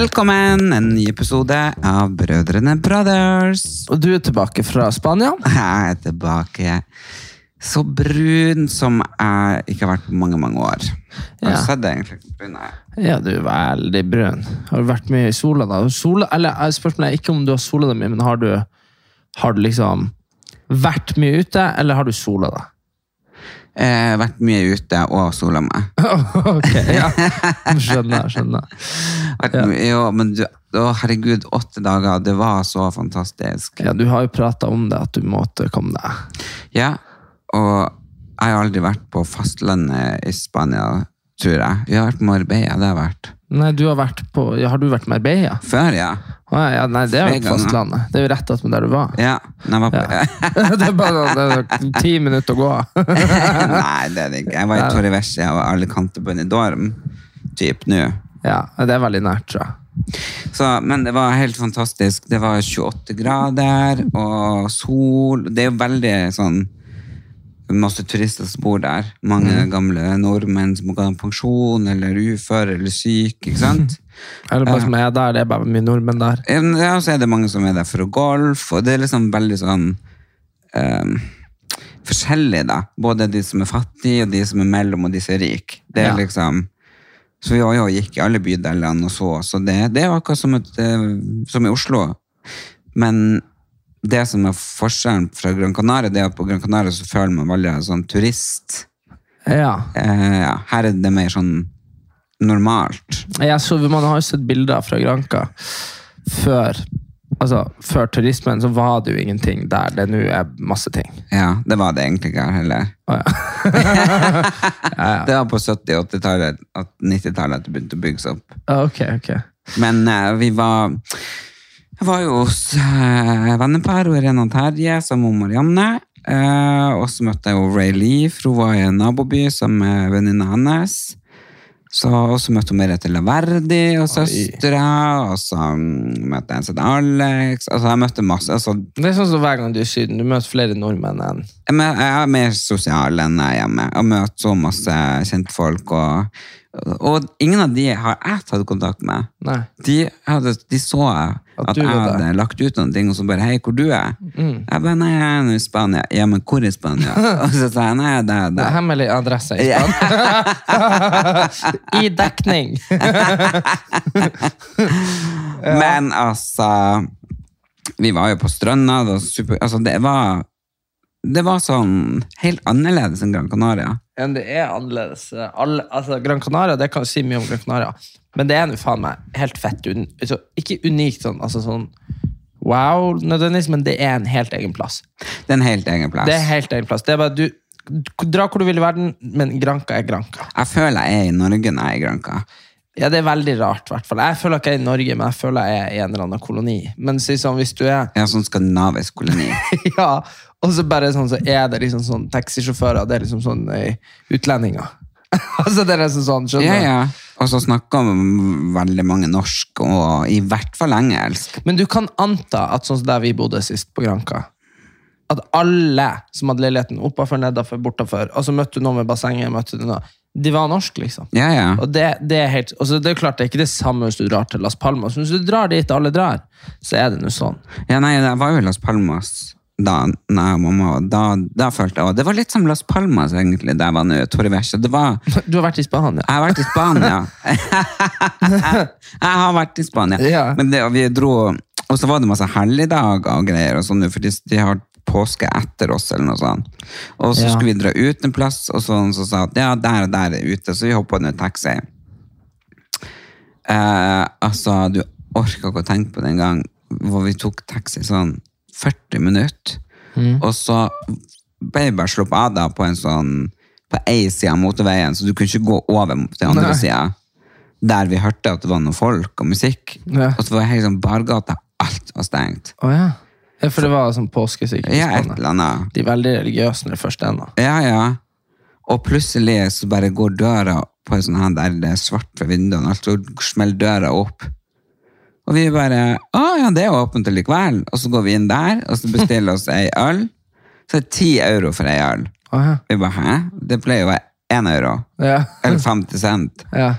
Velkommen, en ny episode av Brødrene Brothers. Og du er tilbake fra Spania? Jeg er tilbake. Så brun som jeg ikke har vært på mange, mange år. Har du Ja. sett det egentlig? Brun jeg. Ja, du er veldig brun. Har du vært mye i sola da? Sola, eller eh, Spørsmålet er ikke om du har sola deg mye, men har du, har du liksom vært mye ute, eller har du sola deg? Eh, vært mye ute og sola meg. ok, ja. Skjønner, skjønner. Ja. Jo, men du, å, herregud, åtte dager, det var så fantastisk. Ja, du har jo prata om det, at du måtte komme deg. Ja, og jeg har aldri vært på fastlandet i Spania, tror jeg. Vi har vært på Marbella, det har jeg vært. Nei, du har vært på ja, Har du vært i Marbella? Før, ja. Å, ja, nei, det er jo fastlandet. Det er jo rett attmed der du var. Ja, jeg var på... det er bare det er ti minutter å gå. Nei, det er det ikke. Jeg var i Torrevieja og Alicante Benidorm, typ nå. ja, det er veldig nært, tror jeg. Så, men det var helt fantastisk. Det var 28 grader og sol. Det er jo veldig sånn masse turister som bor der. Mange Mm. gamle nordmenn som har pensjon eller ufør eller syk, ikke sant? Eller bare som er der, det er bare mye nordmenn der. Ja, så er det mange som er der for å golf, og det er liksom veldig sånn um, forskjellig, da. Både de som er fattige, og de som er mellom, og de som er rike. Det er Ja. liksom Så vi jo gikk i alle bydelene og så, så det, det er akkurat som, et, eh, som i Oslo. Men det som er forskjellen fra Gran Canaria, det er at på Gran Canaria så føler man veldig sånn turist. Ja. Eh, ja, her er det mer sånn normalt. Jeg så, man har jo sett bilder fra Granca før altså, før turismen så var det jo ingenting der det nå er masse ting. Ja, det var det egentlig ikke her heller. Oh, ja. Det var på 70- og 80-tallet 90-tallet at det begynte å bygges opp. Ja, ok, ok. Men eh, vi var Jeg var jo hos eh, vennepar og Irena Terje sammen med Marianne. eh, og så møtte jeg jo Ray Lee, for hun var i en naboby sammen med venninna hennes. Så, og så møtte hun Merete Laverdi og søstera, og så møtte jeg en sånn Alex. Altså, jeg møtte masse. Altså, Det er sånn som hver gang du er i Syden, du møter flere nordmenn enn jeg, men jeg er mer sosial enn jeg er hjemme. Jeg har møtt så masse kjentfolk, og, og ingen av de har jeg tatt kontakt med. De, hadde, de så at, du jeg hadde det. lagt ut noen ting, og så bare 'hei, hvor du er?' Mm. Jeg bare 'nei, jeg er nå i Spania'. 'Ja, men hvor i Spania?' og så sa jeg 'nei, det er er der'. hemmelig adresse i Spania. I dekning! Men altså Vi var jo på stranda, det var super Altså, det var Det var sånn helt annerledes enn Gran Canaria. Ja, det er annerledes. Alle, altså, Gran Canaria, det kan si mye om Gran Canaria, men det er nå faen meg helt fett. Un, altså, ikke unikt sånn, altså sånn wow, nødvendigvis, men det er en helt egen plass. Det er en helt egen plass. Det er helt egen plass. Det er bare du Dra hvor du vil i verden, men Granka er Granka. Jeg føler jeg er i Norge når jeg er i Granka. Ja, det er veldig rart, i hvert fall. Jeg føler ikke jeg er i Norge, men jeg føler jeg er i en eller annen koloni. Men sånn, hvis du er Ja, sånn skandinavisk koloni. Ja, og så bare sånn, så er det liksom sånn taxisjåfører, det er liksom sånn eh, utlendinger. altså, det er liksom sånn, skjønner Ja, ja. Og så snakker veldig mange norsk, og i hvert fall engelsk. Men du kan anta at sånn som der vi bodde sist på Granka, at alle som hadde leiligheten oppafor, nedafor, bortafor, og så møtte du noen ved bassenget, møtte du noen de var norske, liksom. Ja, ja. Og det, det er helt, altså det er klart det er ikke det samme hvis du drar til Las Palmas. Hvis du drar dit alle drar, så er det nå sånn. ja nei, jeg var jo i Las Palmas da, jeg og mamma, da, da følte jeg, det var litt som Las Palmas egentlig, der jeg var nå, Torrevieja. Det var, Du har vært i Spania. jeg har vært i Spania. jeg har vært i Spania. Ja. Men det, og vi dro, og så var det masse helligdager og greier og sånn, for de, de har påske etter oss, eller noe sånt. Og så Ja. skulle vi dra ut en plass, og så så sa at ja, der og der er ute, så vi hoppa i taxi. Eh, altså, du orker ikke å tenke på det en gang, hvor vi tok taxi sånn 40 minutter, og så ble jeg bare sluppet av da på en sånn, på ei side av motorveien, så du kunne ikke gå over til andre Nei. sida. Der vi hørte at det var noe folk og musikk. Ja. Og så var det helt sånn bargata, alt var stengt. Oh, ja. ja. For det var sånn påske. Ja, et eller annet. De er veldig religiøse når det først er noe. Ja, ja. Og plutselig så bare går døra på en sånn her der det er svart ved vinduene, og så smeller døra opp. Og vi bare Å ja, det er åpent likevel. Og så går vi inn der, og så bestiller oss ei øl. Så er det ti euro for ei øl. Ja. Vi bare hæ? Det pleier å være én euro. Ja. Eller 50 cent. ja.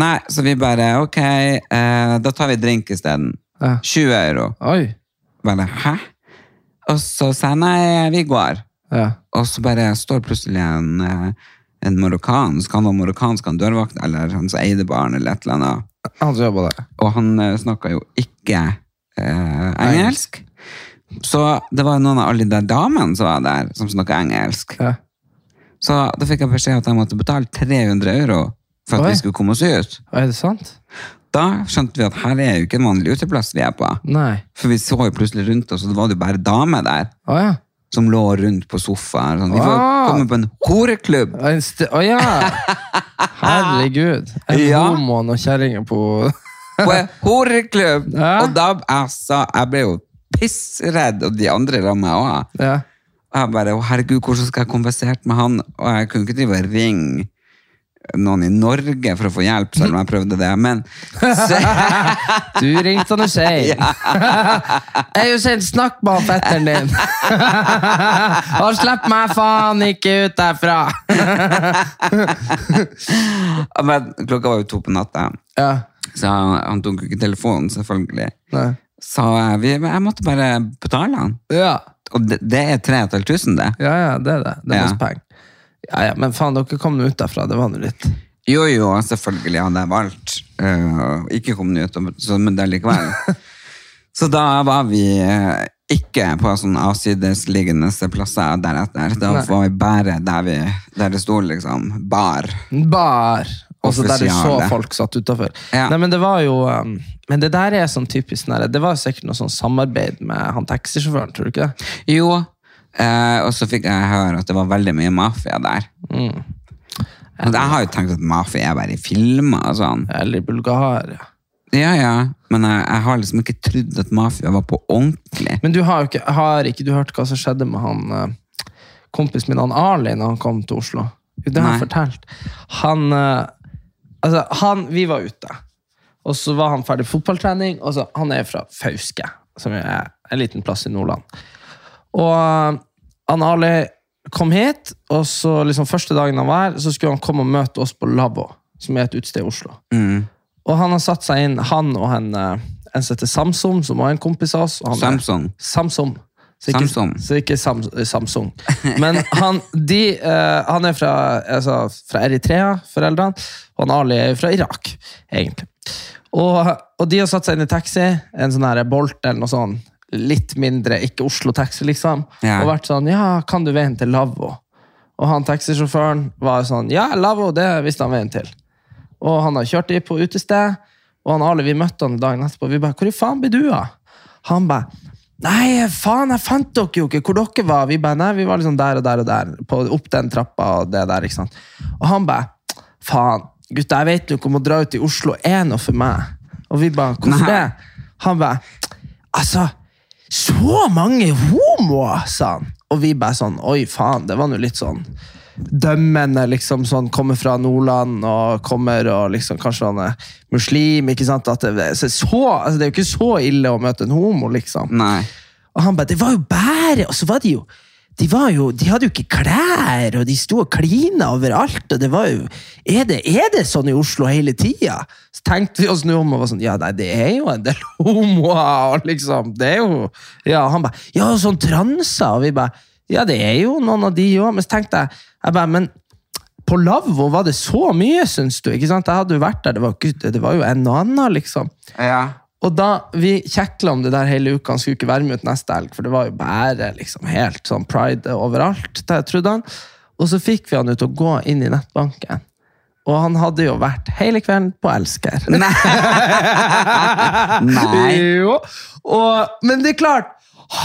Nei, så vi bare ok, eh, da tar vi drink isteden. Ja. 20 euro. Oi. Bare hæ? Og så sa jeg nei, vi går. Ja. Og så bare står plutselig en, eh, en marokkansk, han var marokkansk, han dørvakt, eller han som eide baren, eller et eller annet. Han som jobba der. Og han uh, snakka jo ikke eh, engelsk. Så det var noen av alle de damene som var der, som snakka engelsk. Ja. Så da fikk jeg beskjed at jeg måtte betale 300 euro for at Oi. vi skulle komme oss ut. Er det sant? Da skjønte vi at her er jo ikke en vanlig uteplass vi er på. Nei. For vi så jo plutselig rundt oss, og det var jo bare damer der. Å ja. Som lå rundt på sofaen. Sånn. Vi får Ah. komme på en horeklubb. Å oh, ja! Herregud. En Ja. homo og noen kjerringer på på en horeklubb! Ja. Og da altså, jeg ble jo pissredd, og de andre meg òg. Ja. Og jeg bare, å herregud, hvordan skal jeg konversere med han? Og jeg kunne ikke drive og ringe noen i Norge for å få hjelp, selv om jeg prøvde det. Men så, Du ringte han Hussein. jo Hussein, snakk med fetteren din. Og slipp meg faen ikke ut derfra. men klokka var jo to på natta, Ja. så han, tok ikke telefonen, selvfølgelig. Nei. Så jeg, vi, jeg måtte bare betale han. Ja. Og det, det er 3500, det. ja, ja, det er det. Det er Ja. masse penger. Ja, ja, men faen, dere kom nå ut derfra. Det var nå litt. Jo, jo, selvfølgelig hadde jeg valgt Uh, ikke kommet ut, så, men det er likevel. så da var vi øh, ikke på sånn avsidesliggende plasser deretter. Da Nei. var vi bare der, vi, der det sto liksom bar. Bar. Og så der du så Offisiale. folk satt utafor. Ja. Nei, men det var jo um, Men det der er sånn typisk sånn her, Det var sikkert noe sånn samarbeid med han taxisjåføren, tror du ikke det? Jo, øh, og så fikk jeg høre at det var veldig mye mafia der. Mm. Men jeg har jo tenkt at mafia er bare i filmer og sånn. Eller i Bulgaria. Ja, ja, men jeg, jeg har liksom ikke trodd at mafia var på ordentlig. Men du har ikke, har ikke du hørt hva som skjedde med han eh, kompisen min, han Ali, når han kom til Oslo? Det har jeg fortalt. Han, eh, altså, han Vi var ute, og så var han ferdig fotballtrening. Og så, han er fra Fauske, som er en liten plass i Nordland. Og eh, han Ali kom hit, og så liksom første dagen han var her, så skulle han komme og møte oss på Lavvo, som er et utested i Oslo. Mm. Og han har satt seg inn, han og en, eh, en som heter Samsom, som var en kompis av oss. han er-. Samsom. Så ikke, Samsung. Så ikke Sam, Samsung. Men han, de, uh, han er fra, altså, fra Eritrea, foreldrene, og han Ali er fra Irak, egentlig. Og, og de har satt seg inn i taxi, en sånn her Bolt eller noe sånn, litt mindre, ikke Oslo-taxi, liksom, Ja. og vært sånn, ja, kan du veien til Lavvo? Og han taxisjåføren var sånn, ja, Lavvo, det visste han veien til. Og han har kjørt dem på utested, og han Ali, vi møtte han dagen etterpå, vi bare, hvor i faen blir du av? Han bare, nei, faen, jeg fant dere jo ikke hvor dere var. Vi bare, nei, vi var liksom der og der og der, på, opp den trappa og det der, ikke sant? Og han bare, faen, gutta, jeg vet jo ikke om å dra ut i Oslo er noe for meg. Og vi bare, hvorfor det? Han bare, altså, så mange homoer, sa han. Og vi bare sånn, oi faen, det var nå litt sånn dømmende, liksom sånn, kommer fra Nordland og kommer og liksom kanskje han er muslim, ikke sant? At det, så, så, altså, det er jo ikke så ille å møte en homo, liksom. Nei. Og han bare, det var jo bare, og så var det jo, de jo, de hadde jo ikke klær, og de sto og klina overalt, og det var jo, er det, er det sånn i Oslo hele tida? Så tenkte vi oss nå om og var sånn, ja, nei, det er jo en del homoer, liksom, det er jo, ja, han bare, ja, sånn transer, og vi bare, ja, det er jo noen av de òg. men så tenkte jeg, jeg bare, men på Lavvo var det så mye, synes du, ikke sant? Jeg hadde jo vært der, det var, ikke- det var jo en og annen, liksom. Ja. Og da, Vi kjekla om det der hele uka, han skulle ikke være med ut neste helg, for det var jo bare liksom helt sånn pride overalt. det trodde han. Og så fikk vi han ut og gå inn i nettbanken. Og han hadde jo vært hele kvelden på Elsker. Nei. Jo. Og, men det er klart,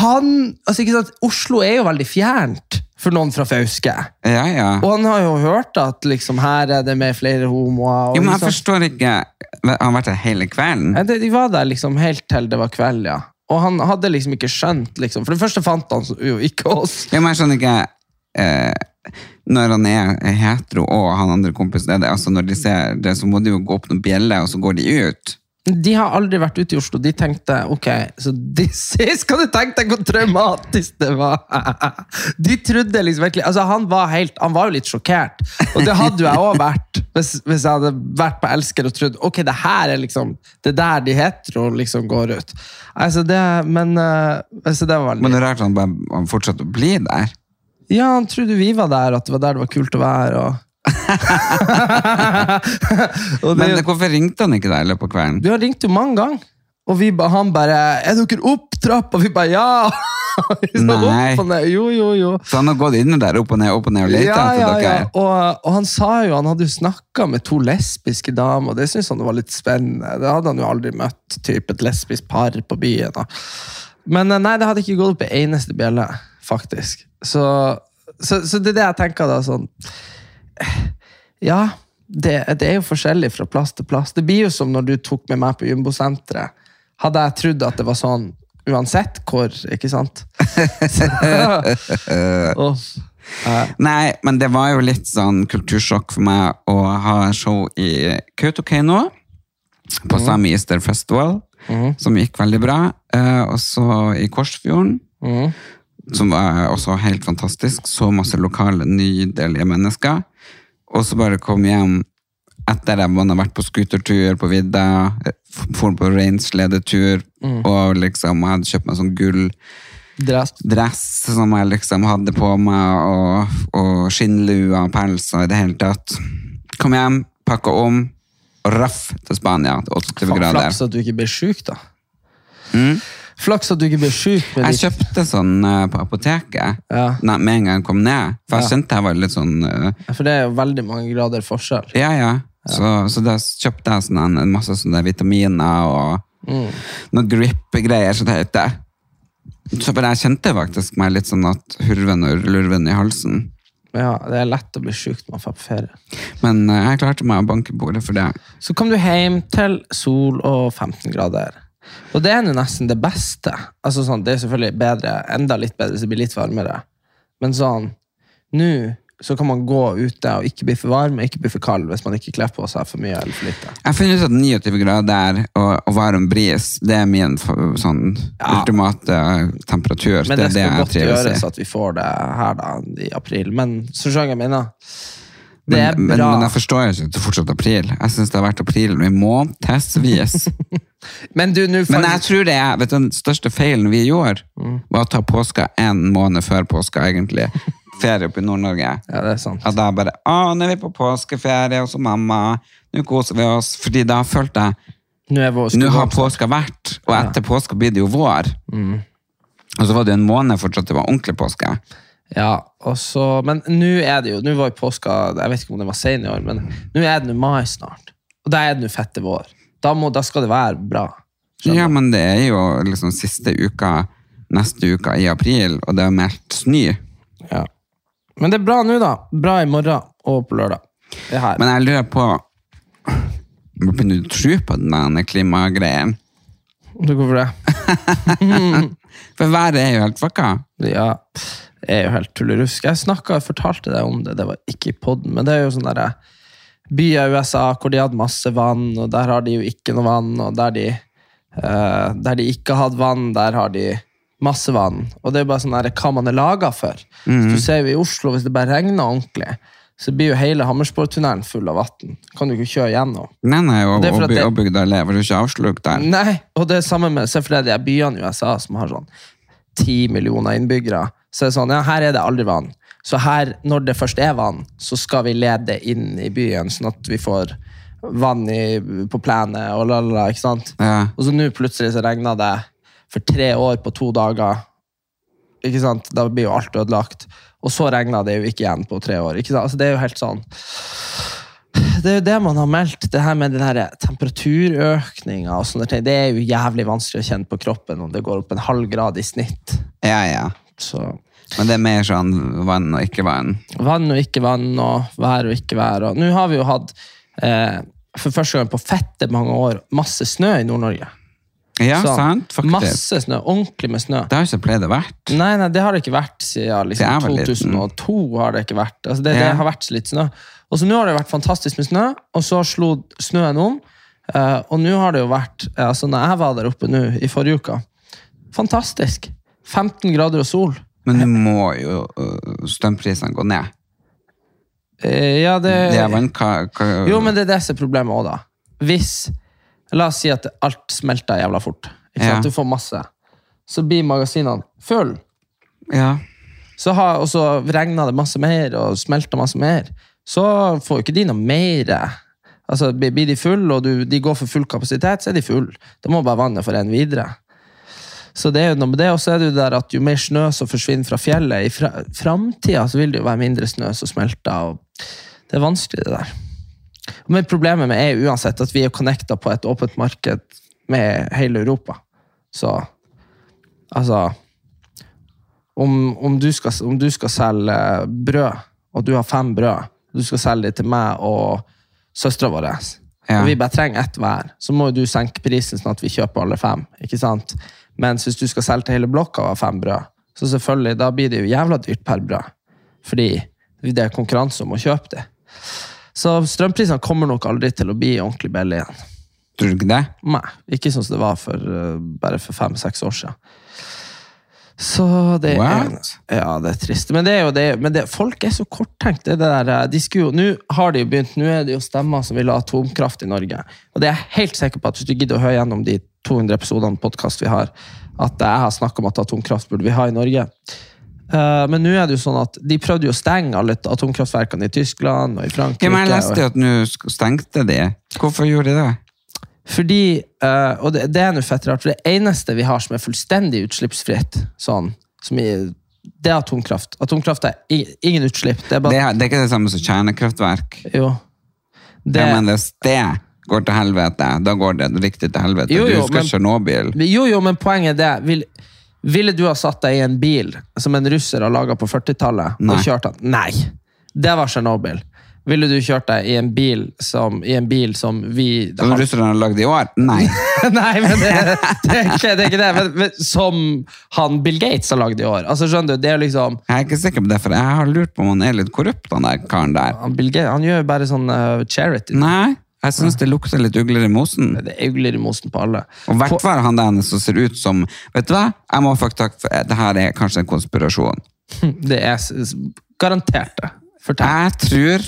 han altså ikke sant, Oslo er jo veldig fjernt for noen fra Fauske. Ja, ja. Og han har jo hørt at liksom, her er det med flere homoer. Jo, men jeg liksom- forstår ikke Han har vært der hele kvelden? Ja, det- De var der liksom helt til det var kveld, ja. Og han hadde liksom ikke skjønt liksom, For det første fant han jo ikke oss. Ja, men jeg skjønner ikke eh, Når han er hetero og han andre kompisen altså når de ser det, så må de jo gå opp noen bjeller, og så går de ut. De har aldri vært ute i Oslo. De tenkte ok, så de, Skal du tenke deg hvor traumatisk det var? De trodde liksom virkelig altså Han var helt, han var jo litt sjokkert. Og det hadde jo jeg òg vært hvis, hvis jeg hadde vært på Elsker og trodd ok, det her er liksom det er der de hetero liksom går ut. Altså det, Men uh, altså det var Men veldig det er rart han bare han fortsatte å bli der. Ja, han trodde vi var der, at det var der det var kult å være. Og det, Men hvorfor ringte han ikke deg i løpet av kvelden? Du har ringt jo mange ganger. Og vi, han bare 'Er dere opp trappa?' Og vi bare 'ja'. Så Nei. opp og ned. Jo, jo, jo. Så han har gått inn der opp og ned opp og ned og lett Ja, ja, ja. Og, og han sa jo, han hadde jo snakka med to lesbiske damer, og det syntes han var litt spennende. Det hadde han jo aldri møtt, typ et lesbisk par på byen. Da. Men eh, nei, det hadde ikke gått opp ei eneste bjelle, faktisk. Så, så, så det er det jeg tenker da, sånn Ja, det, det er jo forskjellig fra plass til plass. Det blir jo som når du tok med meg på Jumbosenteret. Hadde jeg trodd at det var sånn uansett hvor, ikke sant? oh. Uh. Nei, men det var jo litt sånn kultursjokk for meg å ha show i Kautokeino på Sami Easter Festival, som gikk veldig bra. Eh, og så i Korsfjorden, som var også helt fantastisk. Så masse lokale, nydelige mennesker. Og så bare kom hjem etter at man har vært på skutertur på vidda, for på reinsledetur, og liksom jeg hadde kjøpt meg sånn gull dress. dress som jeg liksom hadde på meg, og, og skinnlua og pels og i det hele tatt. Kom hjem, pakka om, og raff til Spania til 28 grader. Flaks at du ikke ble sjuk, da. Flaks at du ikke ble sjuk. Jeg litt. kjøpte sånn eh, på apoteket Ja. nei, med en gang jeg kom ned, for jeg Ja. kjente jeg var litt sånn uh, For det er jo veldig mange grader forskjell. Ja, ja. Så, så da kjøpte jeg sånn en, en masse sånne vitaminer og Mm. noen grip-greier, som det heter. Så bare jeg kjente faktisk meg litt sånn at hurven og lurven i halsen. Ja, Det er lett å bli sjuk når man drar på ferie. Men eh, jeg klarte meg å banke bordet for det. Så kom du hjem til sol og 15 grader. Og det er jo nesten det beste. Altså sånn, Det er selvfølgelig bedre, enda litt bedre hvis det blir litt varmere. Men sånn, nå så kan man gå ute og ikke bli for varm og ikke bli for kald hvis man ikke kler på seg for mye eller for lite. Jeg har funnet ut at 29 grader og, og varm bris, det er min sånn Ja. ultimate temperatur. Men det, det det skal godt gjøres at vi får det her da, i april. Men så skjønner jeg mener. Det er Men, men, bra. men jeg forstår jo ikke at det er fortsatt april. Jeg syns det har vært april i månedsvis. Men du, nå Men jeg tror det er, vet du, den største feilen vi gjorde, Mm. var å ta påska en måned før påska, egentlig. Ferie oppe i Nord-Norge. Ja, det er sant. At da bare Å, nå er vi på påskeferie hos mamma. Nå koser vi oss. Fordi da følte jeg Nå, vår Nå har påska vært, og etter påska blir det jo vår. Mm. Og så var det en måned fortsatt det var ordentlig påske. Ja, og så, men nå er det jo Nå var jo påska Jeg vet ikke om det var sein i år, men nå er det nå mai snart. Og da er det nå fette vår. Da, må, da skal det være bra. Skjønner Ja, men det er jo liksom siste uka neste uka i april, og det er meldt snø. Ja. Men det er bra nå, da. Bra i morgen og på lørdag. Men jeg lurer på Begynner du å tro på den klimagreien? Hvorfor det? For været er jo helt fucka. Ja, det er jo helt tullerusk. Jeg snakket, og fortalte deg om det, det var ikke i podden, men det er jo sånn der byer i USA hvor de hadde masse vann, og der har de jo ikke noe vann, og der de, uh, der de ikke hadde vann, der har de masse vann. Og det er bare sånn der, hva man er laget for. Så du ser jo i Oslo, hvis det bare regner ordentlig, så blir jo hele Hammersborgtunnelen full av vann. Kan du ikke kjøre gjennom. Nei, nei, og, og, er og, det- og bygda lever jo ikke avslukt der. Nei, og det er samme med Se for deg de byene i USA som har sånn 10 millioner innbyggere. Så er det sånn, ja, her er det aldri vann. Så her, når det først er vann, så skal vi lede inn i byen, sånn at vi får vann i, på plenet og la, la, la, ikke sant? Ja. Og så nå plutselig så regna det for tre år på to dager. Ikke sant? Da blir jo alt ødelagt. Og så regna det jo ikke igjen på tre år. Ikke sant? Altså, det er jo helt sånn Det er jo det man har meldt, det her med den her temperaturøkninga og sånne ting. Det er jo jævlig vanskelig å kjenne på kroppen om det går opp en halv grad i snitt. ja, ja. Så Men det er mer sånn vann og ikke vann. vann og ikke vann, og vær og ikke vær. Og nå har vi jo hatt, eh, for første gang på fette mange år, masse snø i Nord-Norge. Ja, Sånn. sant, faktisk. Masse snø, ordentlig med snø. Det har ikke pleid å vært. Nei, nei, det har det ikke vært siden liksom, 2002. har Det ikke vært. Altså, det, Ja. det har vært litt snø. Og så Nå har det vært fantastisk med snø, og så slo snøen om. eh, og nå har det jo vært eh, altså Når jeg var der oppe nå i forrige uke Fantastisk! 15 grader og sol. Men nå må jo øh, strømprisene gå ned. Eh, ja, det, Det er vann, Jo, men det er det som er problemet òg, da. Hvis La oss si at alt smelter jævla fort. Ikke Ja. sant? Du får masse. Så blir magasinene full. ja. Så har, og så regner det masse mer og smelter masse mer. Så får jo ikke de noe mer. Altså, blir de full, og du, de går for full kapasitet, så er de full. Da må bare vannet få renne videre. Så det er jo noe med det, og så er det jo der at jo mer snø som forsvinner fra fjellet, i fra, framtida så vil det jo være mindre snø som smelter. og Det er vanskelig, det der. Men problemet med er uansett at vi er connecta på et åpent marked med hele Europa. Så altså om, om, du skal, om du skal selge brød, og du har fem brød, du skal selge det til meg og søstera vår, Ja. og vi bare trenger ett hver, så må du senke prisen sånn at vi kjøper alle fem. ikke sant? Mens hvis du skal selge til hele blokka ha fem brød, så selvfølgelig, da blir det jo jævla dyrt per brød. Fordi det er konkurranse om å kjøpe det. Så strømprisene kommer nok aldri til å bli ordentlig billige igjen. Tror du ikke det? Nei, ikke sånn som det var for, uh, bare for fem-seks år siden. Så det er, ja, det er trist. Men, det er jo det, men det, folk er så korttenkt. Det der, uh, de skulle Nå har de begynt, nå er det jo stemmer som vil ha atomkraft i Norge. Og det er jeg helt sikker på at hvis du gidder å høre gjennom de 200 episodene podkast vi har, at jeg har snakka om at atomkraft burde vi ha i Norge. Uh, men nå er det jo sånn at de prøvde jo å stenge alle atomkraftverkene i Tyskland og i Frankrike. Ja, men jeg leste at nå stengte de. Hvorfor gjorde de det? Fordi, eh, og det, det er noe fett rart, for det eneste vi har som er fullstendig utslippsfritt, sånn, som i, det er atomkraft. Atomkraft er ingen utslipp. Det er Det er, det er ikke det samme som kjernekraftverk. jo. Det, Ja, men det går til helvete, da går det riktig til helvete. Jo, jo, du husker Tsjernobyl? jo, jo, men poenget er det. Vil, ville du ha satt deg i en bil som en russer har laget på 40-tallet, og kjørt den? Nei. Det var Tsjernobyl. Ville du kjørt deg i en bil som, i en bil som vi Som russerne har lagd i år? Nei. Nei, men det, det, er ikke, det er ikke det. Men, men, som han Bill Gates har lagd i år. Altså, skjønner du, det er liksom Jeg er ikke sikker på det, for jeg har lurt på om han er litt korrupt, han der karen der. han, Bill Gates, han gjør jo bare sånn uh, charity. Nei, jeg syns det lukter litt ugler i mosen. Det er ugler i mosen på alle. Og hvert fall han der som ser ut som Vet du hva? Jeg må faktisk for det her er kanskje en konspirasjon. Det er garantert det. Fortell. Jeg tror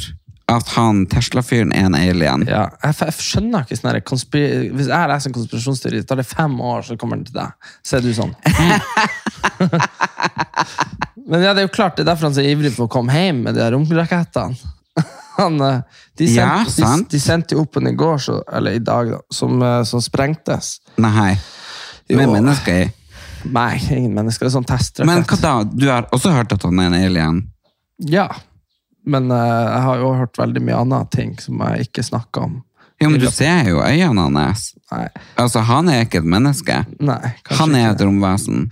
at han Tesla-fyren er en alien. Ja, jeg, jeg skjønner ikke sånn konspir- Hvis jeg leser en konspirasjonsteori, tar det fem år, så kommer den til deg. Så er du sånn. Men ja, det er jo klart, det er derfor han er så ivrig på å komme hjem med de romrakettene. Han, eh, de, sendte, ja, de, de sendte opp en i går, så, eller i dag, da, som, eh, som sprengtes. Nei. Med Jo. mennesker i. Nei, ingen mennesker. Det er sånn testrakett. Men hva da? Du har også hørt at han er en alien? Ja. Men uh, jeg har jo hørt veldig mye annet ting som jeg ikke snakker om. Jo, men du ser jo øynene hans. Nei, Altså, han er ikke et menneske. nei Han er et romvesen.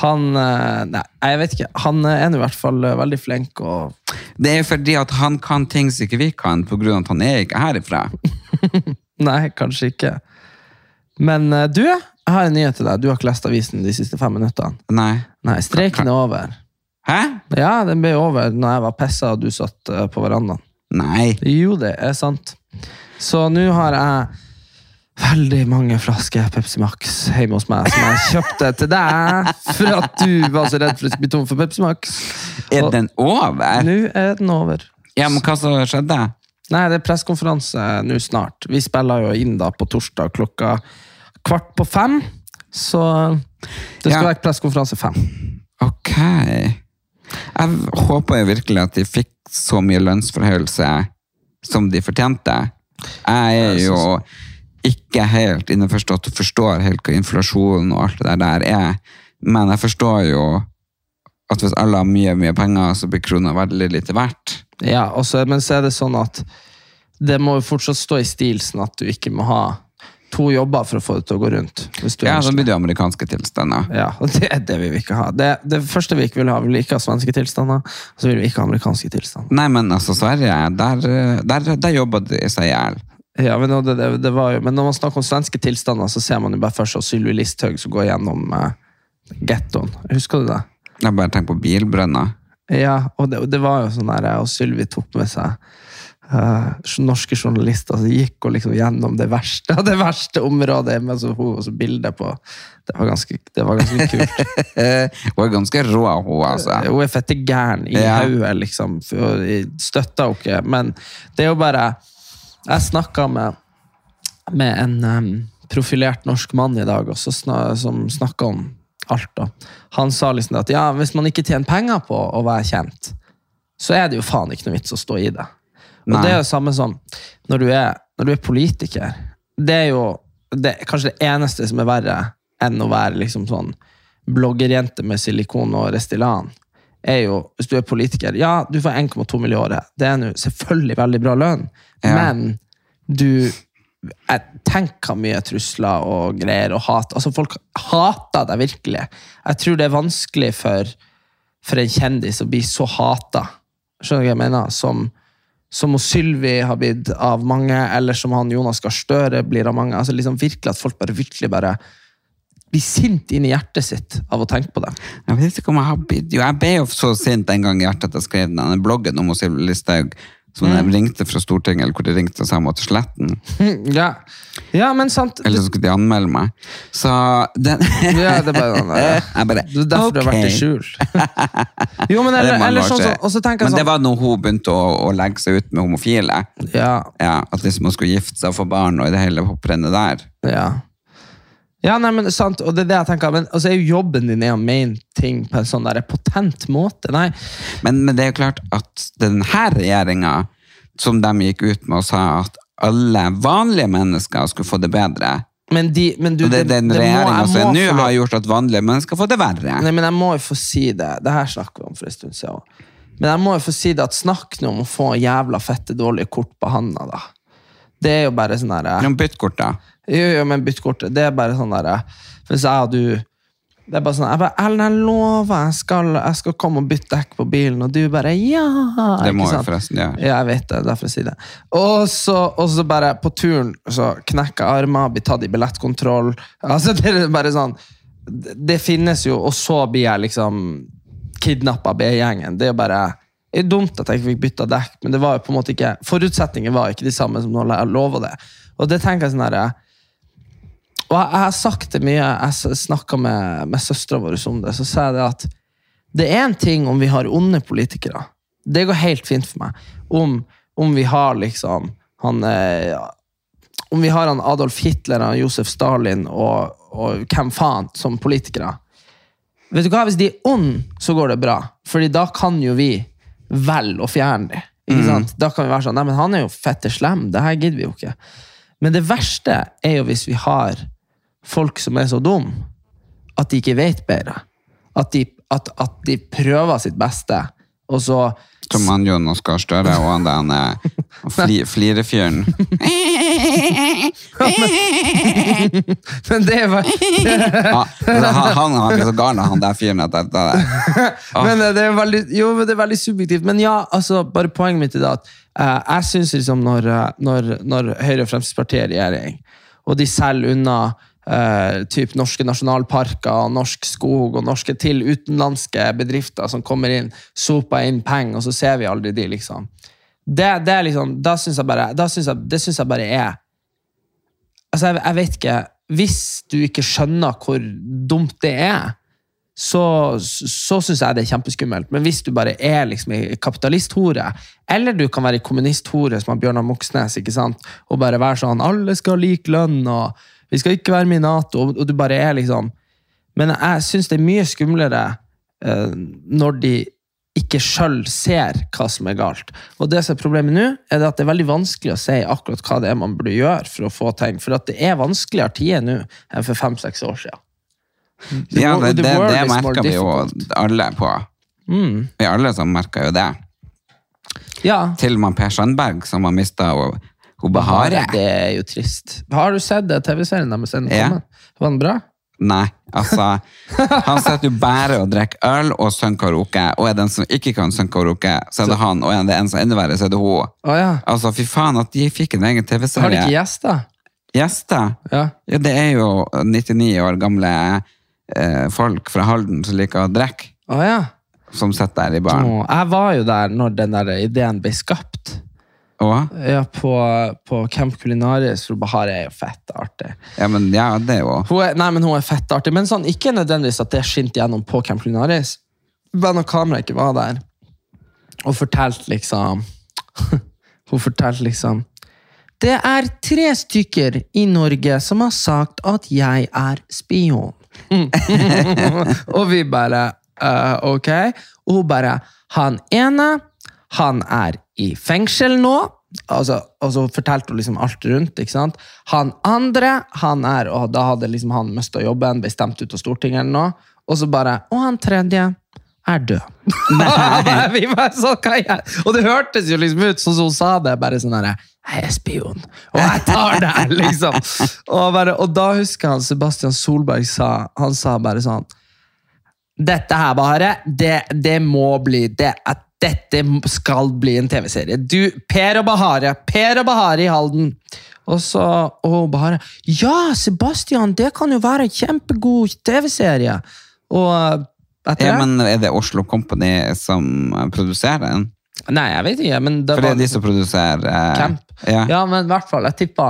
Han Nei, jeg vet ikke. Han er i hvert fall veldig flink og Det er fordi at han kan ting som ikke vi kan, av at han er ikke herifra. Nei, kanskje ikke. Men eh, du, jeg har en nyhet til deg. Du har ikke lest avisen de siste fem minuttene. Nei. Nei, streiken er over. Hæ? Ja, den ble over når jeg var pissa og du satt eh, på verandaen. Nei. Jo, det er sant. Så nå har jeg veldig mange flasker Pepsi Max hjemme hos meg som jeg kjøpte til deg for at du var så redd for å bli tom for Pepsi Max. Er den over? Nå er den over. Ja, men hva som skjedde? Nei, det er pressekonferanse nå snart. Vi spiller jo inn da på torsdag klokka kvart på fem. Så det skal Ja. være pressekonferanse fem. Ok. Jeg håper jo virkelig at de fikk så mye lønnsforhøyelse som de fortjente. Jeg er jo ikke helt innforstått og forstår helt hva inflasjonen og alt det der er, men jeg forstår jo at hvis alle har mye, mye penger, så blir krona veldig lite verdt. Ja, også, men så er det sånn at det må jo fortsatt stå i stil sånn at du ikke må ha to jobber for å få det til å gå rundt. Ja, så blir det amerikanske tilstander. Ja, og det, det vil vi ikke ha. Det, det første vi ikke vil ha, vi vil ikke ha svenske tilstander, og så vil vi ikke ha amerikanske tilstander. Nei, men altså, Sverige, der, der, der jobber de seg i hjel. Ja, men, det, det, det var jo, men når man snakker om svenske tilstander, så ser man jo bare først seg Sylvi Listhaug som går gjennom eh, gettoen. Husker du det? Jeg bare tenker på bilbrønner. Ja, og det, det var jo sånn der, og Sylvi tok med seg eh, norske journalister som gikk og liksom gjennom det verste det verste området med så hun og så bilder på. Det var ganske, det var ganske kult. Hun er ganske rå, hun, altså. Hun er fette gæren i Ja. hodet, liksom. Støtter henne ikke. Men det er jo bare Jeg snakka med, med en um, profilert norsk mann i dag også, som snakka om alt. da. Han sa liksom at ja, hvis man ikke tjener penger på å være kjent, så er det jo faen ikke noe vits å stå i det. Og Nei. det er jo samme som når du er, når du er politiker. Det er jo det, kanskje det eneste som er verre enn å være liksom sånn bloggerjente med silikon og Restylane. Er jo, hvis du er politiker, ja, du får 1,2 mill. i året. Det er nå selvfølgelig veldig bra lønn, Ja. men du jeg tenker mye trusler og greier og hat. Altså, folk hater deg virkelig. Jeg tror det er vanskelig for, for en kjendis å bli så hata. Skjønner du hva jeg mener? Som, som Sylvi har blitt av mange, eller som han Jonas Gahr Støre blir av mange. Altså, liksom virkelig At folk bare virkelig bare blir sint inn i hjertet sitt av å tenke på det. Jeg vet ikke om jeg har blitt Jo, jeg ble jo så sint en gang i hjertet at jeg skrev denne bloggen om Sylvi Listhaug, som Mm. de ringte fra Stortinget, eller hvor de ringte og sa jeg måtte slette den. Ja, ja men sant. Eller så skulle de anmelde meg. Så den Ja, det er bare sånn, ja. Jeg bare, Det er derfor du har vært i skjul. Jo, men det er eller, eller sånn, og så Men det sånn var når hun begynte å, å legge seg ut med homofile. Ja, Ja, At liksom hun skulle gifte seg og få barn og i det hele hopprennet der. ja. Ja, nei, men sant, og det er det jeg tenker. Men altså, er jo jobben din er å mene ting på en sånn der potent måte. Nei, Men, men det er jo klart at denne regjeringa, som de gikk ut med og sa at alle vanlige mennesker skulle få det bedre men, de, men du, Og det er den regjeringa som er nå, har gjort at vanlige mennesker får det verre. Nei, men jeg må jo få si det. Det her snakker vi om for en stund siden. også. Men jeg må jo få si det at snakk nå om å få jævla fette dårlige kort på handa, da. Det er jo bare sånn derre Noen byttkort, da. Jo, jo, men bytt kortet. Det er bare sånn der Hvis jeg og du Det er bare sånn Jeg bare, Ellen, jeg lover, jeg skal, jeg skal komme og bytte dekk på bilen, og du bare ja! Det må jeg forresten gjøre. Ja, jeg vet det. Derfor jeg sier det. Og så, og så bare på turen så knekker jeg armer, blir tatt i billettkontroll. Altså, det er bare sånn Det, finnes jo, og så blir jeg liksom kidnappa av B-gjengen. Det er jo bare det er dumt at jeg ikke fikk bytta dekk, men det var jo på en måte ikke forutsetningen var ikke de samme som når jeg lover det. Og det tenker jeg sånn herre Og jeg, jeg har sagt det mye, jeg snakka med, med søstera vår om det, så sa jeg det at det er en ting om vi har onde politikere. Det går helt fint for meg. Om, om vi har liksom han eh, Om vi har han Adolf Hitler, han Josef Stalin og, og hvem faen som politikere. Vet du hva, Hvis de er onde, så går det bra. Fordi da kan jo vi velge å fjerne dem. Sant? Da kan vi være sånn Nei, men han er jo fette slem. Det her gidder vi jo ikke. Men det verste er jo hvis vi har folk som er så dum at de ikke vet bedre. At de, at, at de prøver sitt beste, og så Som han Jonas Gahr Støre og han der er fli, flirefyren. Men det er bare Ja, han, han har blitt så gal han der fyren det, det, men eh, det er veldig, jo, men det er veldig subjektivt. Men ja, altså, bare poenget mitt er det at uh, jeg syns liksom når, eh, når, når Høyre og Fremskrittspartiet er i regjering, og de selger unna eh, typ norske nasjonalparker, norsk skog og norske til utenlandske bedrifter som kommer inn, soper inn penger, og så ser vi aldri de, liksom. Det, det liksom, da syns jeg bare jeg, Det syns jeg bare er Altså, jeg, jeg vet ikke Hvis du ikke skjønner hvor dumt det er, så, så syns jeg det er kjempeskummelt. Men hvis du bare er liksom ei kapitalisthore, eller du kan være ei kommunisthore som har Bjørnar Moxnes, ikke sant? og bare være sånn 'alle skal ha lik lønn', og 'vi skal ikke være med i Nato', og, og du bare er liksom Men jeg syns det er mye skumlere uh, når de ikke sjøl ser hva som er galt. Og det som er problemet nå, er at det er veldig vanskelig å si akkurat hva det er man burde gjøre for å få ting. For at det er vanskeligere tider nå enn for fem-seks år siden. Så Ja, det, det, det merker vi jo alle på. Mm. Vi alle som merker jo det. Ja. Til og med Per Sandberg, som har mista hun Bahare. Det er jo trist. Har du sett det TV-serien deres? Er Ja. Var den bra? Nei, altså Han sitter jo bare og drikker øl og synger karaoke, og er den som ikke kan synge karaoke, så er det han, og er det en som er enda verre, så er det hun. Oh, ja. Altså, fy faen, at de fikk en egen TV-serie. Har de ikke gjester? Gjester? Ja. Ja, det er jo 99 år gamle eh, folk fra Halden som liker å drikke, Oh, ja. som sitter der i baren. Jeg var jo der når den der ideen ble skapt. Og, Ja, på, på Camp Culinaris, for Bahar er jo fett artig. ja, men ja, det er jo Hun er, nei, men hun er fett artig, men sånn, ikke nødvendigvis at det skinte gjennom på Camp Culinaris. Bare når kameraet ikke var der. Og fortalte liksom Hun fortalte liksom Det er tre stykker i Norge som har sagt at jeg er spion. og vi bare uh, Ok. Og hun bare Han ene, han er i fengsel nå. Altså, og så fortalte hun liksom alt rundt. ikke sant? Han andre, han er Og da hadde liksom han mista jobben, ble stemt ut av Stortinget eller noe. Og så bare Og han tredje er død. vi bare så, hva jeg? Og det hørtes jo liksom ut sånn som hun sa det. bare sånn herre Jeg er spion, og jeg tar deg! liksom. Og, bare, og da husker han Sebastian Solberg sa Han sa bare sånn dette her bare, det, det må bli det, at Dette skal bli en TV-serie. Du, Per og Bahare. Per og Bahare i Halden. Og så og Bahare Ja, Sebastian, det kan jo være en kjempegod TV-serie. Og etter Ja, men er det Oslo Company som eh, produserer den? Nei, jeg vet ikke, men det For det er de som produserer eh, Camp. Ja. Ja, men i hvert fall, jeg tippa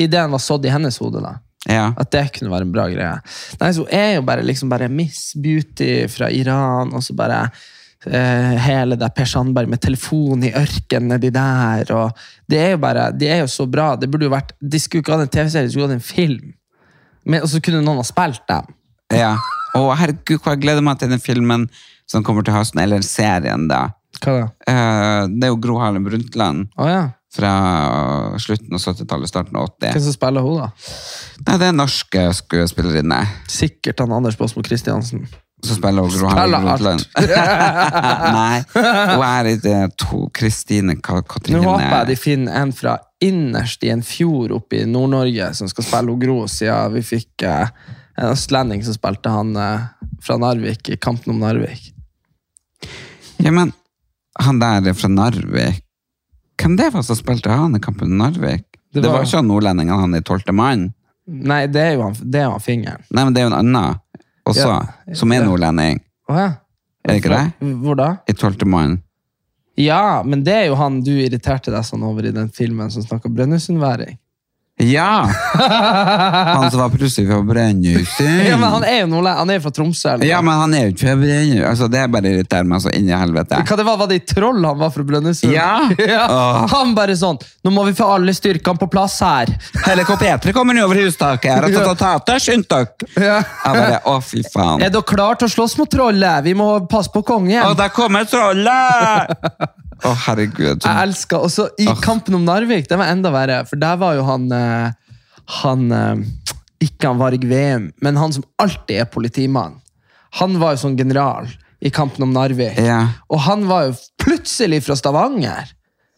ideen var sådd i hennes hode. da. ja. At det kunne være en bra greie. Nei, så er jo bare liksom bare Miss Beauty fra Iran, og så bare eh, hele det Per Sandberg med telefon i ørkenen nedi der. og Det er jo bare, de er jo så bra. Det burde jo vært, De skulle ikke hatt en TV-serie, de skulle hatt en film. Men, og så kunne noen ha spilt dem. ja. Å, herregud, hvor jeg gleder meg til den filmen som kommer til høsten, eller serien, da. Hva da? Eh, det er jo Gro Harlem Brundtland Oh, ja. fra slutten av 70-tallet, starten av 80. Hvem som spiller hun, da? Nei, det er norske skuespillerinne. Sikkert han Anders Båsmo Christiansen. Så spiller Gro Harlem. Brundtland. Nei, hun er i det to Kristine Katrine Nå håper jeg de finner en fra innerst i en fjord oppe i Nord-Norge som skal spille Gro, siden vi fikk eh, en østlending som spilte han eh, fra Narvik i Kampen om Narvik. Ja, men han der fra Narvik Hvem det var som spilte han i Kampen om Narvik? Det Det var- var, ikke han nordlendingen, han i Tolvte mann? Nei, det er jo han, det er han fingeren. Nei, men det er jo en annen også, Ja. som er nordlending. Oh, ja. Er det ikke det? Hvor da? I Tolvte mann. Ja, men det er jo han du irriterte deg sånn over i den filmen som snakka Brønnøysundværing. Ja! Han som var plutselig fra Brønnøysund. Ja, men han er jo nordlending. Han er fra Tromsø. eller Ja, men han er jo ikke fra Brønnøysund. Altså, det bare irriterer meg så inn i helvete. Hva det var, var det i Troll han var fra Brønnøysund? Ja. ja. Han bare sånn Nå må vi få alle styrkene på plass her. Helikopteret kommer nå over hustaket her, og så ta ta skynd dere! Ja. Jeg bare, å fy faen. Er dere klare til å slåss mot trollet? Vi må passe på kongen. Å, der kommer trollet! Å, herregud. Jeg elsker også I Åh. Kampen om Narvik, det var enda verre. For der var jo han eh, Han eh, Ikke han Varg Veum, men han som alltid er politimann. Han var jo sånn general i Kampen om Narvik. Ja, Og han var jo plutselig fra Stavanger.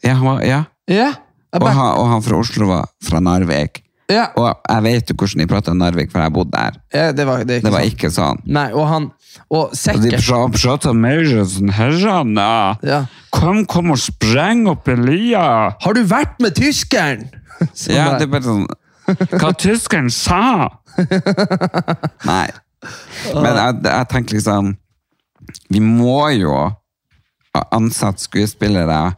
ja, han var- ja. Ja. Og, han, og han fra Oslo var fra Narvik. Ja. Og jeg vet jo hvordan de prater om Narvik, for jeg bodde der. ja, det var, det ikke Det var ikke sånn. Nei, og han Og Og de prater mer sånn herrene. ja. Kom, kom og spreng opp i lia. Har du vært med tyskeren? Sånn Ja, det er bare sånn Hva tyskeren sa? Nei. Men jeg, jeg tenker liksom Vi må jo ansette skuespillere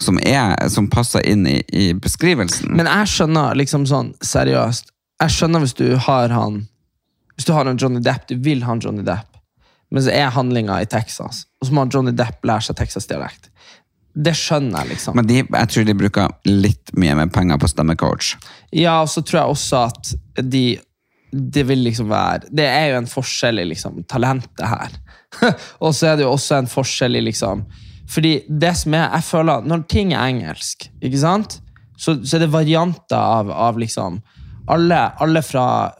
som, er, som passer inn i, i beskrivelsen. Men jeg skjønner liksom sånn, seriøst Jeg skjønner hvis du har han Hvis du har en Johnny Depp, du vil ha en Johnny Depp, men så er handlinga i Texas, og så må Johnny Depp lære seg Texas-dialekt. Det skjønner jeg, liksom. Men de, jeg tror de bruker litt mye mer penger på stemmecoach. Ja, og så tror jeg også at de det vil liksom være Det er jo en forskjell i liksom, talentet her. og så er det jo også en forskjell i liksom Fordi det som er Jeg føler Når ting er engelsk, ikke sant? Så, så er det varianter av, av liksom alle, alle fra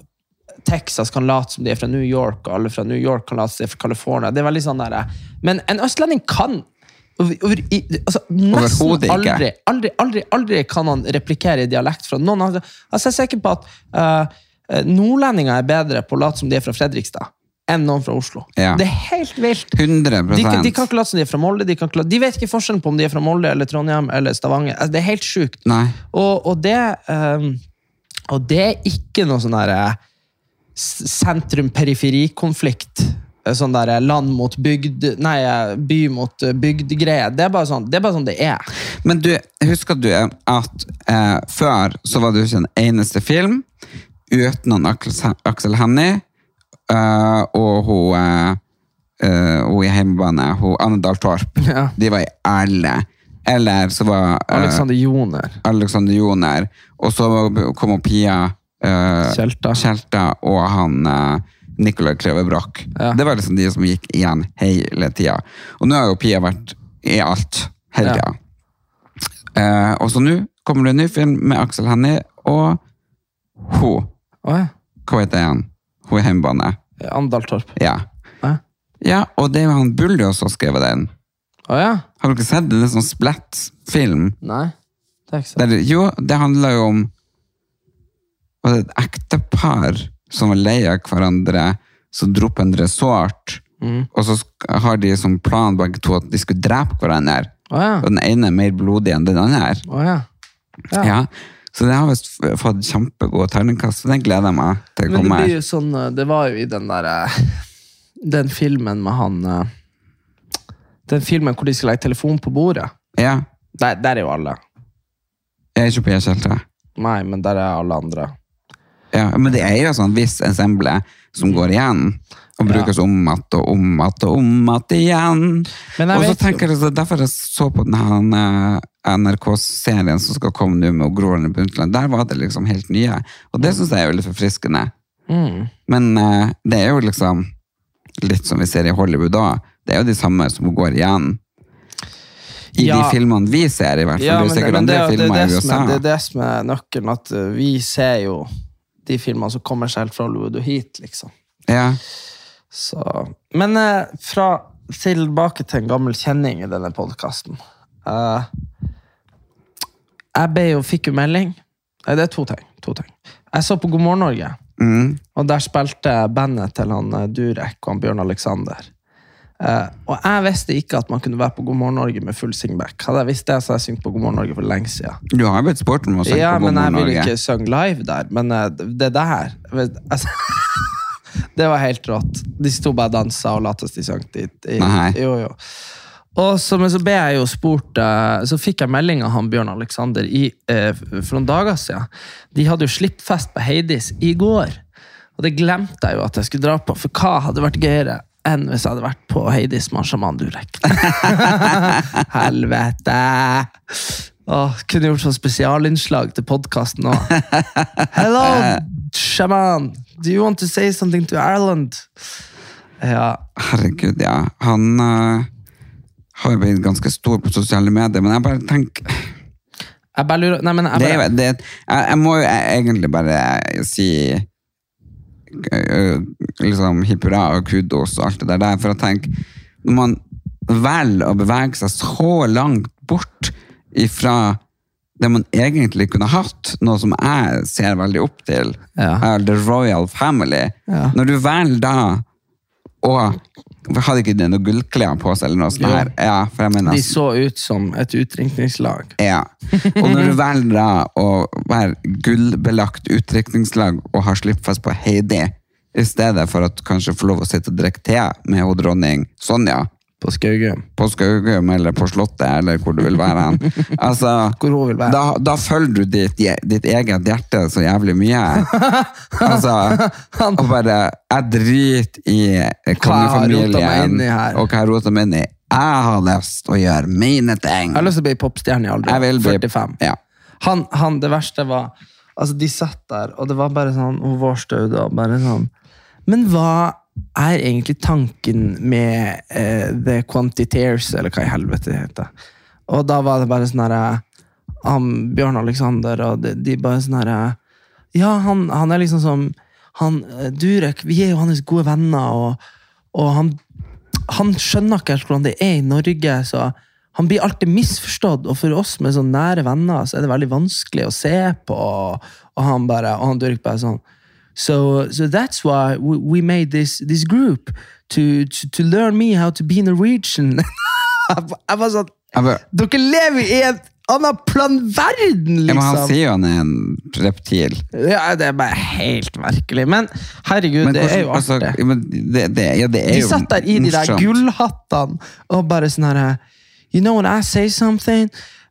Texas kan late som de er fra New York, og alle fra New York kan late som de er fra California. Det er veldig sånn der, Men en østlending kan over, over, i, altså, nesten aldri, aldri, aldri, aldri kan han replikere i dialekt fra noen. andre. Altså, jeg er sikker på at uh, nordlendinger er bedre på å late som de er fra Fredrikstad enn noen fra Oslo. Ja. Det er helt vilt. 100 De, kan- de kan ikke late som de er fra Molde. De, kan ikke, de vet ikke forskjellen på om de er fra Molde eller Trondheim eller Stavanger. Altså, det er helt sjukt. Og, og, det, um, og det er ikke noe sånn derre sentrum-periferi-konflikt. Eh, Sånn der land mot bygd Nei, eh, by mot eh, bygd-greie. Det, sånn- det er bare sånn det er. Men du, husker du at eh, før så var det ikke en eneste film uten Aksel Hennie eh, og hun, eh, hun i hjemmebane, hun Anne Dahl Torp. Ja. De var i alle. Eller så var uh, Alexander Joner. Alexander Joner, og så kom hun Pia eh, Tjelta. Tjelta og han uh, Nicolai Kleve Broch. Ja. Det var liksom de som gikk igjen hele tida. Og nå har jo Pia vært i alt hele Ja. tida. Eh, og så nå kommer det en ny film med Aksel Hennie og hun. Ja. Hva heter han? Hun i hjemmebane. Andal Torp. Ja. Å ja, og det er jo han Bullios som har skrevet den. Å ja? Har dere sett det? Det er sånn splatt-film. Nei. Det er ikke sant. Der, jo, det handler jo om var det et ektepar som var lei av hverandre, som dro på en resort, Mm. og så har de som plan begge to at de skulle drepe hverandre. Å ja. Og den ene er mer blodig enn den andre. Å ja. Ja. Ja. Så det har visst fått kjempegode terningkast, og den gleder jeg meg til å Men det komme. blir jo sånn eh, Det var jo i den derre Den filmen med han eh, Den filmen hvor de skal legge telefonen på bordet. Ja, Der, der er jo alle. jeg er ikke på E-skjeltet. Nei, men der er alle andre. Ja, men det er jo sånn viss ensemble som går igjen, og brukes om igjen og om igjen og om igjen. Og så tenker jeg så derfor jeg så på den her, eh, NRK-serien som skal komme nå med Groruddalen Brundtland, der var det liksom helt nye. Og det syns jeg er litt forfriskende. Mm. Men uh, det er jo liksom litt som vi ser i Hollywood da. Det er jo de samme som går igjen. I Ja. de filmene vi ser, i hvert fall. Ja, det men, det, det, er det, som er, det er det som er nøkkelen, at eh, vi ser jo de filmene som kommer seg helt fra Hollywood og hit, liksom. Ja. Så. Men eh, fra tilbake til en gammel kjenning i denne podkasten. jeg ble jo, fikk jo melding. Nei, det er to ting. To ting. Jeg så på God morgen Norge, Mm. og der spilte bandet til han eh, Durek og han Bjørn Alexander. Eh, og jeg visste ikke at man kunne være på God morgen Norge med full singback. Hadde jeg visst det, så hadde jeg syngt på God morgen Norge for lenge siden. Du har jo spurt om å synge Ja, på God men jeg morgen ville ikke synge live der. Men eh, det der Jeg altså, Det var helt rått. De sto bare og dansa og lot som de sang dit. I, jo, jo. Og så, men så ble jeg jo spurt eh, Så fikk jeg melding av han Bjørn Alexander i, eh, for noen dager siden. De hadde jo slippfest på Heidis i går. Og det glemte jeg jo at jeg skulle dra på, for hva hadde vært gøyere enn hvis jeg hadde vært på Heidis med Shaman Durek? Helvete! Åh, kunne gjort sånn spesialinnslag til podkasten òg. Hello, Shaman! Do you want to say something to Ireland? Ja. Herregud, ja. Han uh, har jo blitt ganske stor på sosiale medier, men jeg bare tenker Jeg bare lurer Nei, men jeg bare, det, det, jeg, jeg må jo egentlig bare si øh, liksom hipp hurra og kudos og alt det der, for jeg tenker når man velger å bevege seg så langt bort ifra det man egentlig kunne hatt, noe som jeg ser veldig opp til, Ja. er The Royal Family. Ja. Når du velger da og Hadde ikke de noe gullklær på seg? eller noe sånt her? Ja, for jeg mener, De så ut som et utdrikningslag. ja. Og når du velger da å være gullbelagt utdrikningslag og har slippfest på Heidi, i stedet for at kanskje få lov å sitte og drikke te med hun dronning Sonja På Skaugum. på Skaugum eller på Slottet eller hvor du vil være hen. Altså, Hvor hun vil være. Da, da følger du ditt, ditt eget hjerte så jævlig mye. Altså, og bare Jeg driter i kongefamilien og hva jeg roter meg inn i. Jeg har lyst til å gjøre mine ting. Jeg har lyst til å bli popstjerne i alder vil bli 45. Ja. Han, han, det verste var Altså, de satt der, og det var bare sånn Hun vårstaude og bare sånn Men hva er egentlig tanken med eh, The Quantiteers, eller hva i helvete det heter? Og da var det bare sånn herre han, Bjørn Alexander og de, de bare sånn herre Ja, han, han er liksom som han, eh, Durek, vi er jo hans gode venner, og, og han, han skjønner ikke helt hvordan det er i Norge. så han blir alltid misforstått, og for oss med sånne nære venner så er det veldig vanskelig å se på. Og han bare, og han Durek bare sånn So, so that's why we, we made this, this group to, to, to learn me how to be Norwegian. jeg bare sånn Jeg bare, Dere lever i en annen planverden, ja, men han liksom! sier jo han er en reptil. Ja, det er bare helt merkelig. Men herregud, Men det er jo artig. Altså, det, det, ja, det er De satt der i de der gullhattene og bare sånn her You know when I say something uh,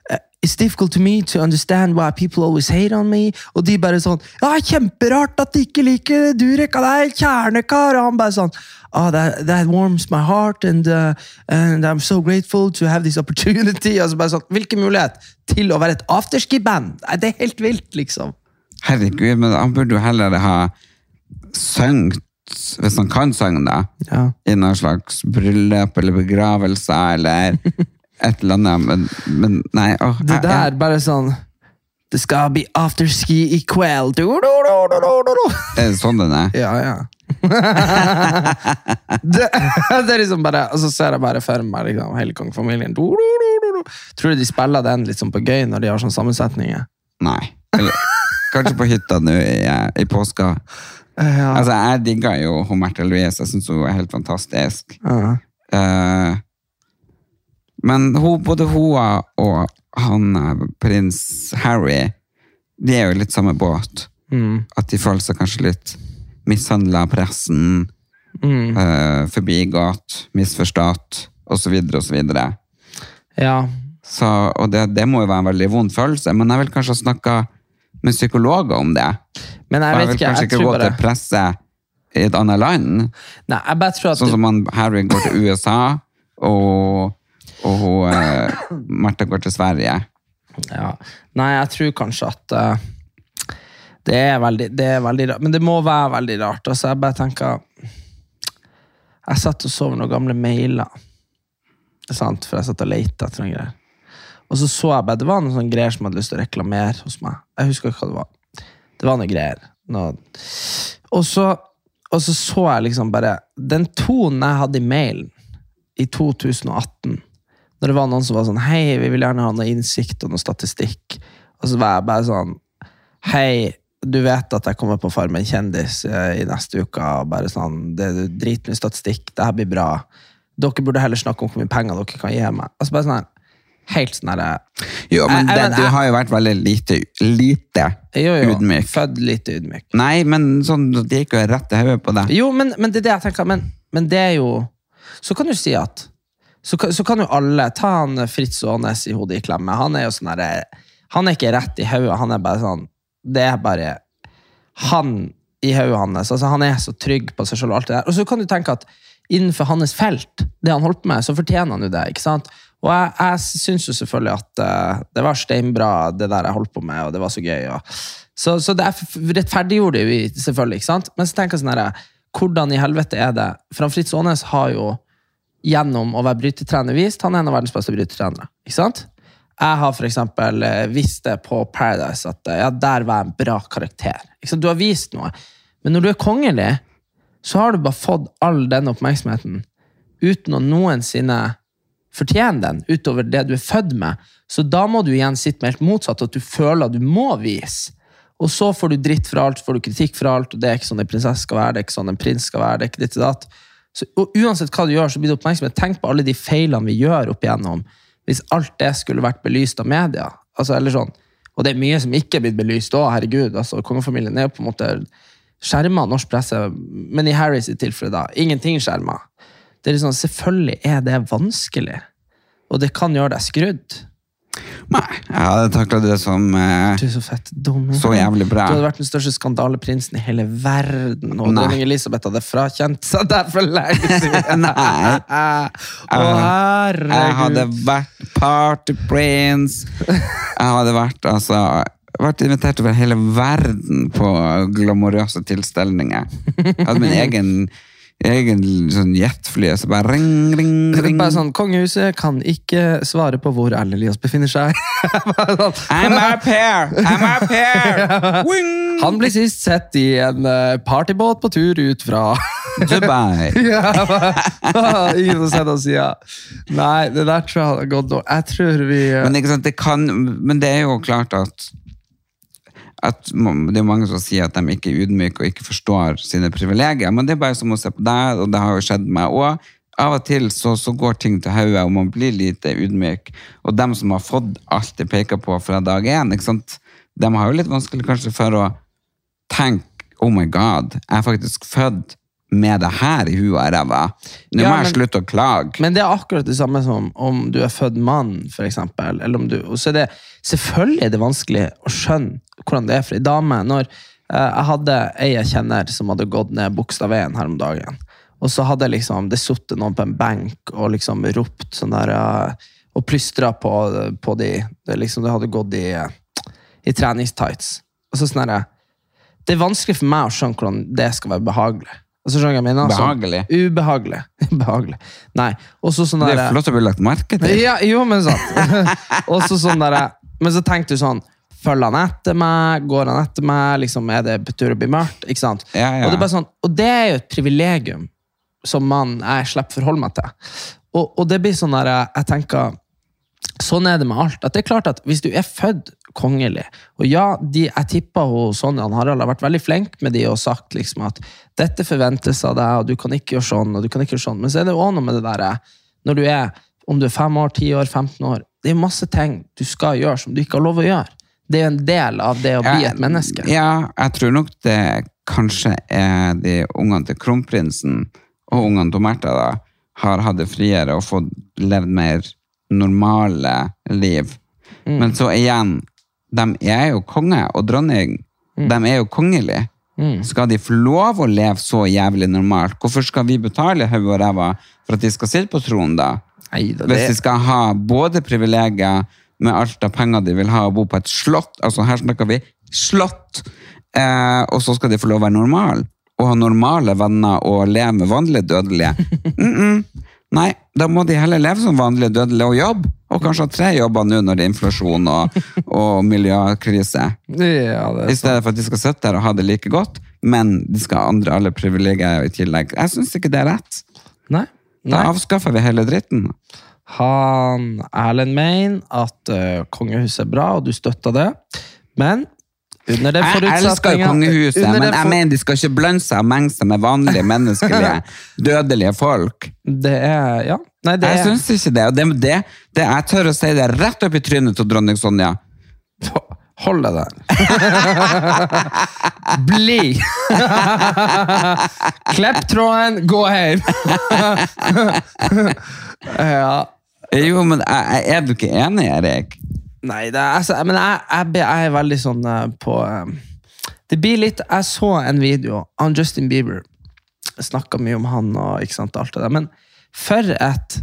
It's difficult to me to understand why people always hate on me. Og de bare sånn Ja, kjemperart at de ikke liker Durek, han er kjernekar. Og han bare sånn Oh, that, that warms my heart, and, uh, and I'm so grateful to have this opportunity. Og så bare sånn, Hvilken mulighet til å være et afterski-band? Det er helt vilt, liksom. Herregud, men han burde jo heller ha sunget, hvis han kan synge, da, Ja. i noen slags bryllup eller begravelse eller et eller annet, men, men nei. Åh, Det jeg- der, bare sånn Det skal bli afterski i kveld. Du, du, du, du, du, du. Er det sånn den er? Ja, ja. det, det er liksom bare Og så ser jeg bare for meg liksom, hele kongefamilien. Tror du de spiller den liksom på gøy når de har sånne sammensetninger? Nei. Eller, kanskje på hytta nå i, i påska. Ja. Altså, jeg digger jo Märtha Louise. Jeg syns hun er helt fantastisk. Ja. Eh, men hun, både hun og han eh, prins Harry, de er jo litt samme båt. Mm. At de føler seg kanskje litt mishandla av pressen, Mm. Uh, forbigått, misforstått, osv., osv. ja. Så, og det, det må jo være en veldig vond følelse, men jeg vil kanskje snakke med psykologer om det. Men jeg vet jeg vil ikke, kanskje ikke gå bare til presse i et annet land. Nei, jeg bare tror at Sånn som han, Harry går til USA, og, og hun, eh, Märtha går til Sverige. Ja. Nei, jeg tror kanskje at eh, det, er veldig, det er veldig rart. Men det må være veldig rart. Altså, jeg bare tenker Jeg satt og så noen gamle mailer. Sant? For jeg satt og lette etter noen greier. Og så så jeg bare, det var noen greier som hadde lyst til å reklamere hos meg. Jeg husker ikke hva det var. Det var noen greier. Noe. Og, så, og så så jeg liksom bare Den tonen jeg hadde i mailen i 2018 når det var noen som var sånn Hei, vi vil gjerne ha noe innsikt og noe statistikk. Og så var jeg bare sånn Hei, du vet at jeg kommer på Farmen kjendis eh, i neste uke. og bare sånn, Det er dritmye statistikk. Det her blir bra. Dere burde heller snakke om hvor mye penger dere kan gi meg. Altså bare sånn Helt sånn herre Jo, men Jeg- det, du har jo vært veldig lite, lite Jo, jo. ydmyk. Født lite ydmyk. Nei, men sånn, det gikk jo rett i hodet på deg. Jo, men, men det er det jeg tenker. Men, men det er jo Så kan du si at Så så kan jo alle ta han Fritz Aanes i hodet i klemme. Han er jo sånn derre Han er ikke rett i hodet. Han er bare sånn Det er bare han i hodet hans. Altså, han er så trygg på seg selv. Og alt det der. Og så kan du tenke at innenfor hans felt, det han holdt på med, så fortjener han jo det. ikke sant? Og jeg, jeg syns jo selvfølgelig at uh, det var steinbra, det der jeg holdt på med, og det var så gøy. Og, så, så det er rettferdiggjorde vi selvfølgelig, ikke sant? Men så tenker jeg sånn herre Hvordan i helvete er det? For han Fritz Aanes har jo gjennom å være brytetrener vist han er en av verdens beste brytetrenere. Ikke sant? Jeg har eksempel eh, visst det på Paradise at eh, ja, der var jeg en bra karakter. Du har vist noe. Men når du er kongelig, så har du bare fått all den oppmerksomheten uten å noensinne fortjene den, utover det du er født med. Så da må du igjen sitte med helt motsatt, at du føler at du må vise. Og så får du dritt for alt, får du kritikk for alt, og det er ikke sånn en prinsesse skal være, det er ikke sånn en prins skal være, det er ikke ditt og datt. Så, og uansett hva du gjør, så blir det oppmerksomhet. Tenk på alle de feilene vi gjør opp igjennom, hvis alt det skulle vært belyst av media. Altså, eller sånn. Og det er mye som ikke er blitt belyst òg, herregud. Altså, kongefamilien er jo på en måte skjerma norsk presse, men i Harrys tilfelle, da, ingenting skjerma. Det er liksom, selvfølgelig er det vanskelig, og det kan gjøre deg skrudd. Nei, jeg hadde takla det som eh, Du er så fett dum. så jævlig bra. Du hadde vært den største skandaleprinsen i hele verden, og Nei. dronning Elisabeth hadde frakjent seg der for lenge siden. Nei. Å, herregud. Jeg hadde vært party prince. Jeg hadde vært altså vært invitert over hele verden på glamorøse tilstelninger. Jeg hadde min egen, egen sånn jetfly, så bare ring, ring, ring. bare sånn, Kongehuset kan ikke svare på hvor Erlend Elias befinner seg. Sånn, I'm up here! I'm up here! Han blir sist sett i en eh, partybåt på tur ut fra Dubai. Ja, bare- Ingen som sender oss sida. Nei, det der tror jeg hadde gått nå. Jeg tror vi eh, Men, sant, det kan, men det er jo klart at, at det er mange som sier at de ikke er ydmyke og ikke forstår sine privilegier, men det er bare som å se på deg, og det har jo skjedd meg òg. Av og til så, så går ting til hodet, og man blir lite ydmyk. Og dem som har fått alt de peker på fra dag én, ikke sant? de har jo litt vanskelig kanskje for å tenke oh my god, jeg er faktisk født med det her i huet og ræva. Nå må jeg slutte å klage. Men det er akkurat det samme som om du er født mann, for eksempel. Eller om du, og så det selvfølgelig er det vanskelig å skjønne hvordan det er for ei dame. Når eh, jeg hadde ei jeg kjenner som hadde gått ned Bogstadveien her om dagen. Og så hadde liksom, det sittet noen på en benk og liksom ropt sånn der eh, Og plystra på, på de. Det, liksom, det hadde gått i, eh, i treningstights. Og så sånn der, Det er vanskelig for meg å skjønne hvordan det skal være behagelig. Altså, skjønner jeg mener? Sånn, Behagelig? Ubehagelig. Behagelig. Nei. Sånn Det er flott å bli lagt merke til. ja, jo, men sant. og så sånn der, men så tenkte du sånn Følger han etter meg? Går han etter meg? Liksom, er det betyr å bli mørkt? Ikke sant? Ja, ja. Og, det sånn, og det er jo et privilegium som man, jeg slipper forholde meg til. Og, og det blir sånn der, jeg tenker Sånn er det med alt. At det er klart at Hvis du er født kongelig Og ja, de, jeg hun, Sonja og Harald har vært veldig flink med de og sagt liksom at dette forventes av deg, og du kan ikke gjøre sånn, og du kan ikke gjøre sånn. Men så er det også noe med det der når du er om du er fem år, ti år, 15 år Det er masse ting du skal gjøre som du ikke har lov å gjøre. Det er jo en del av det å bli et menneske. Ja, jeg tror nok det kanskje er de ungene til kronprinsen og ungene til Märtha da, har hatt det friere og fått levd mer normale liv. Mm. Men så igjen, de er jo konge og dronning. Mm. De er jo kongelige. Skal de få lov å leve så jævlig normalt? Hvorfor skal vi betale høy og ræva for at de skal sitte på tronen da? Neida, Hvis de skal ha både privilegier med alt av penger de vil ha, og bo på et slott, altså her snakker vi slott, eh, og så skal de få lov å være normal, og ha normale venner og leve med vanlige dødelige. Mm -mm. Nei, da må de heller leve som vanlige dødelige og jobbe, og kanskje ha tre jobber nå når det er inflasjon og, og miljøkrise. Ja, I stedet for at de skal sitte der og ha det like godt, men de skal ha andre alle privilegier i tillegg. Jeg syns ikke det er rett. Nei. Da avskaffer vi hele dritten. Han Erlend mener at uh, kongehuset er bra, og du støtter det. Men under den Jeg elsker jo kongehuset, men jeg mener de skal ikke blande seg og menge seg med vanlige menneskelige, dødelige folk. Det er Ja. Nei, det Jeg er syns ikke det. Og det, det, det jeg tør å si det rett opp i trynet til dronning Sonja. Hold deg der. Bli! Klepp tråden, gå hjem! ja. Jo, men jeg, er du ikke enig, Erik? Nei, det er, altså, men jeg, jeg, jeg er veldig sånn eh, på eh, Det blir litt Jeg så en video av Justin Bieber. Snakka mye om han og ikke sant, alt det der. Men for et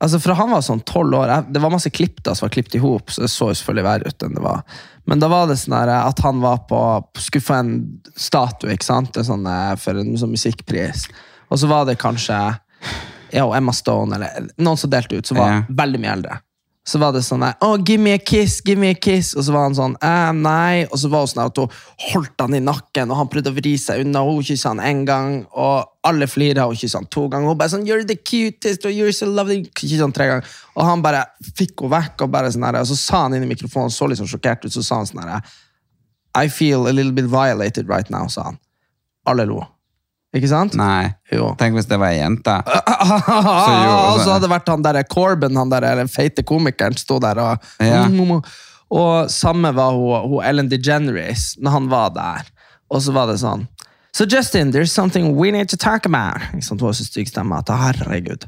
Altså, fra han var sånn tolv år jeg, Det var masse klipp da som var klippet i hop, så det så selvfølgelig verre ut enn det var. Men da var det sånn at han var på skulle få en statue ikke sant? Er sånn, eh, for en sånn musikkpris. Og så var det kanskje ja, og Emma Stone eller noen som delte ut, som var Ja. veldig mye eldre. Så var det sånn der, oh, give me a kiss, give me a kiss. Og så var han sånn, eh, nei. Og så var hun sånn at hun holdt han i nakken, og han prøvde å vri seg unna. og Hun kysset han en gang, og alle flira, og hun kysset han to ganger. Hun bare sånn, you're the cutest, og you're so lovely. Kysset han tre ganger. Og han bare fikk henne vekk, og bare sånn der, og så sa han inn i mikrofonen, så sånn sjokkert ut, så sa han sånn her, I feel a little bit violated right now, sa han. Alle lo. Ikke sant? Nei. Jo. Tenk hvis det var ei jente. og så hadde det vært han der Corbin, han der den feite komikeren, sto der og Ja. Og samme var hun, hun Ellen DeGeneres, når han var der. Og så var det sånn So Justin, there's something we need to talk about. Ikke sant? Hun har så stygg stemme at herregud.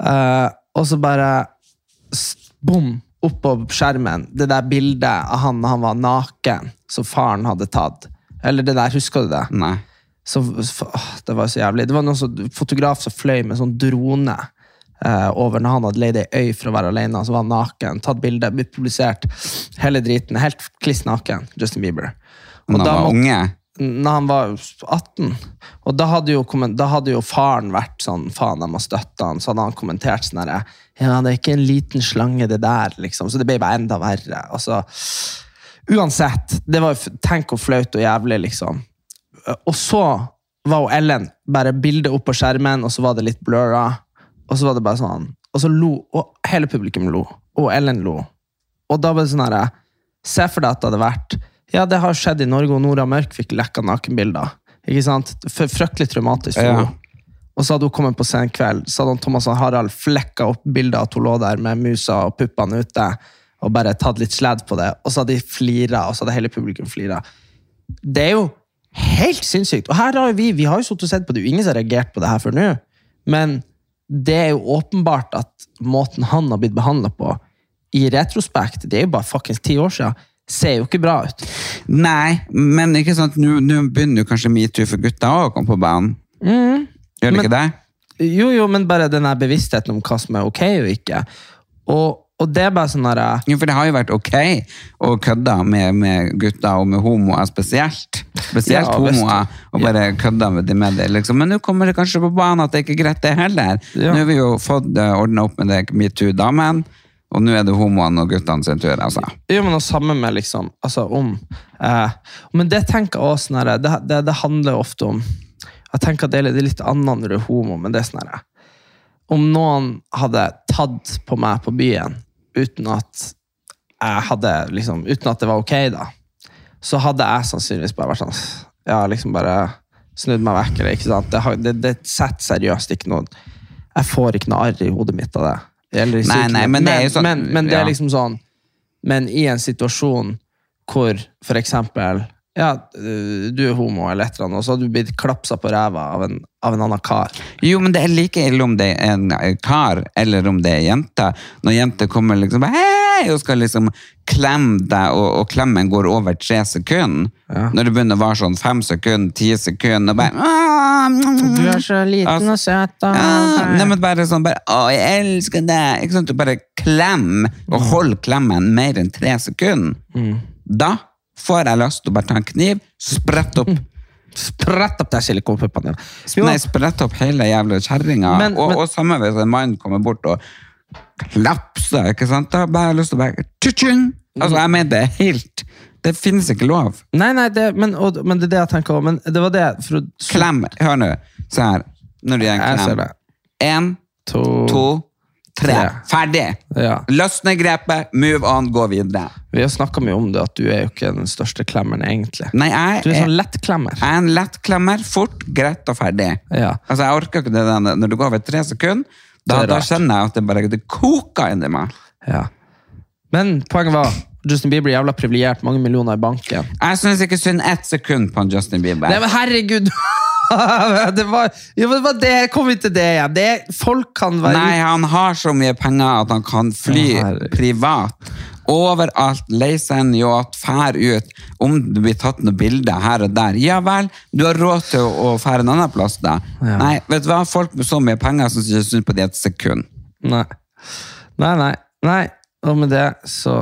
Uh, og så bare bom, opp på skjermen, det der bildet av han når han var naken, som faren hadde tatt. Eller det der, husker du det? Nei. Så, åh, det var så jævlig. Det var noen fotograf som fløy med sånn drone eh, over når han hadde leid ei øy for å være alene. Så var han naken, tatt bilde, blitt publisert. Hele driten. Helt kliss naken. Justin Bieber. Og da han var måtte- unge. når han var 18. Og da hadde jo, da hadde jo faren vært sånn Faen, jeg må støtte han. Så hadde han kommentert sånn herre Ja, det er ikke en liten slange, det der, liksom. Så det ble bare enda verre. Altså, uansett. Det var, jo- tenk hvor flaut og jævlig, liksom. Og så var jo Ellen bare bildet opp på skjermen, og så var det litt blurra. Og så var det bare sånn Og så lo, og hele publikum lo. Og Ellen lo. Og da ble det sånn herre Se for deg at det hadde vært Ja, det har skjedd i Norge, og Nora Mørk fikk lekka nakenbilder. Ikke sant? For, fryktelig traumatisk Ja. Og så hadde hun kommet på senkveld, så hadde Thomas og Harald flekka opp bilder at hun lå der med musa og puppene ute, og bare tatt litt sledd på det, og så hadde de flira, og så hadde hele publikum flira. Det er jo helt sinnssykt. Og her har vi vi har jo sittet og sett på det, ingen som har reagert på det her før nå, men det er jo åpenbart at måten han har blitt behandla på, i retrospekt, det er jo bare fuckings ti år siden, ser jo ikke bra ut. Nei, men ikke sant, nå begynner jo kanskje metoo for gutta å komme på banen. Gjør det Mm. Men- ikke det? Jo, jo, men bare den bevisstheten om hva som er ok og ikke. Og, og det er bare sånn her Jo, for det har jo vært ok å kødde med, med gutter og med homoer spesielt. Spesielt Ja, homoer, og bare med det, med det liksom. Men nå kommer det kanskje på banen at det ikke er greit det heller. Ja. Nå har vi jo fått uh, ordna opp med det metoo-damen, og nå er det homoene og guttene sin tur, altså. Jo, men det samme med liksom, altså om eh, Men det tenker jeg også sånn det, det, det handler ofte om Jeg tenker at det er litt annet når du er homo, men det er sånn Om noen hadde tatt på meg på byen uten at jeg hadde liksom Uten at det var ok, da, så hadde jeg sannsynligvis bare vært sånn Ja, liksom bare snudd meg vekk, eller ikke sant. Det, har- det, det setter seriøst ikke noe Jeg får ikke noe arr i hodet mitt av det. Eller Nei, nei, men det sånn- men, men det er liksom sånn Men i en situasjon hvor for eksempel ja, du er homo, eller et eller annet, og så har du blitt klapsa på ræva av en, av en annen kar. Jo, men det er like ille om det er en kar, eller om det er jente. Når jenter kommer liksom bare, hei, og skal liksom klemme deg, og, og klemmen går over tre sekunder. Ja. Når det begynner å være sånn fem sekunder, ti sekunder, og bare Du er så liten Altså, og søt. Og... Ja, nei, men bare sånn bare, Å, jeg elsker deg! Ikke sant? Du bare klem, og hold klemmen mer enn tre sekunder. Da får jeg lyst til å bare ta en kniv, sprette opp Sprett opp de silikonpuppene dine. Nei, sprette opp hele jævla kjerringa. Og, og samme hvis en mann kommer bort og klapser, ikke sant? Da har jeg bare lyst til å bare tjing! Altså, jeg mener det er helt Det finnes ikke lov. Nei, nei, det, men, og, men det er det jeg tenker òg. Men det var det for å, Klem. Hør nå. Se her. Når du gir en klem. det. Én, To, to, tre. Tre. Ferdig! Ja. Løsne grepet, move on, gå videre. Vi har snakka mye om det, at du er jo ikke den største klemmeren, egentlig. Nei, jeg Du er er, sånn lettklemmer. jeg er en lettklemmer. Fort, greit og ferdig. Ja. Altså, jeg orker ikke det der når du går over tre sekunder. Da, Det da rart. kjenner jeg at det bare det koker inni meg. Ja. Men poenget var Justin Bieber er jævla privilegert, mange millioner i banken. Jeg syns ikke synd ett sekund på Justin Bieber. Nei, men herregud! det var, jo, men det kom vi til det igjen. Det, folk kan være Nei, han har så mye penger at han kan fly ja, privat. Overalt. Leie en en yacht, fær ut. Om det blir tatt noen bilder her og der, ja vel, du har råd til å, fære en annen plass, da. Ja. Nei, vet du hva, folk med så mye penger syns ikke synd på det et sekund. Nei. Nei, nei. nei. Og med det så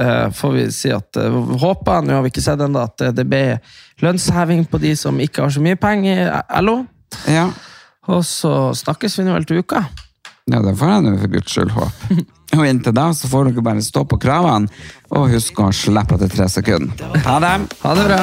uh, får vi si at uh, håper, nå har vi ikke sett ennå, at eh, det blir lønnsheving på de som ikke har så mye penger i LO. Ja, Og så snakkes vi nå vel til uka. ja det får jeg nå for guds skyld håpe. Og inntil da så får dere bare stå på kravene, og husk å slippe etter tre sekunder. Ha det! Ha det bra.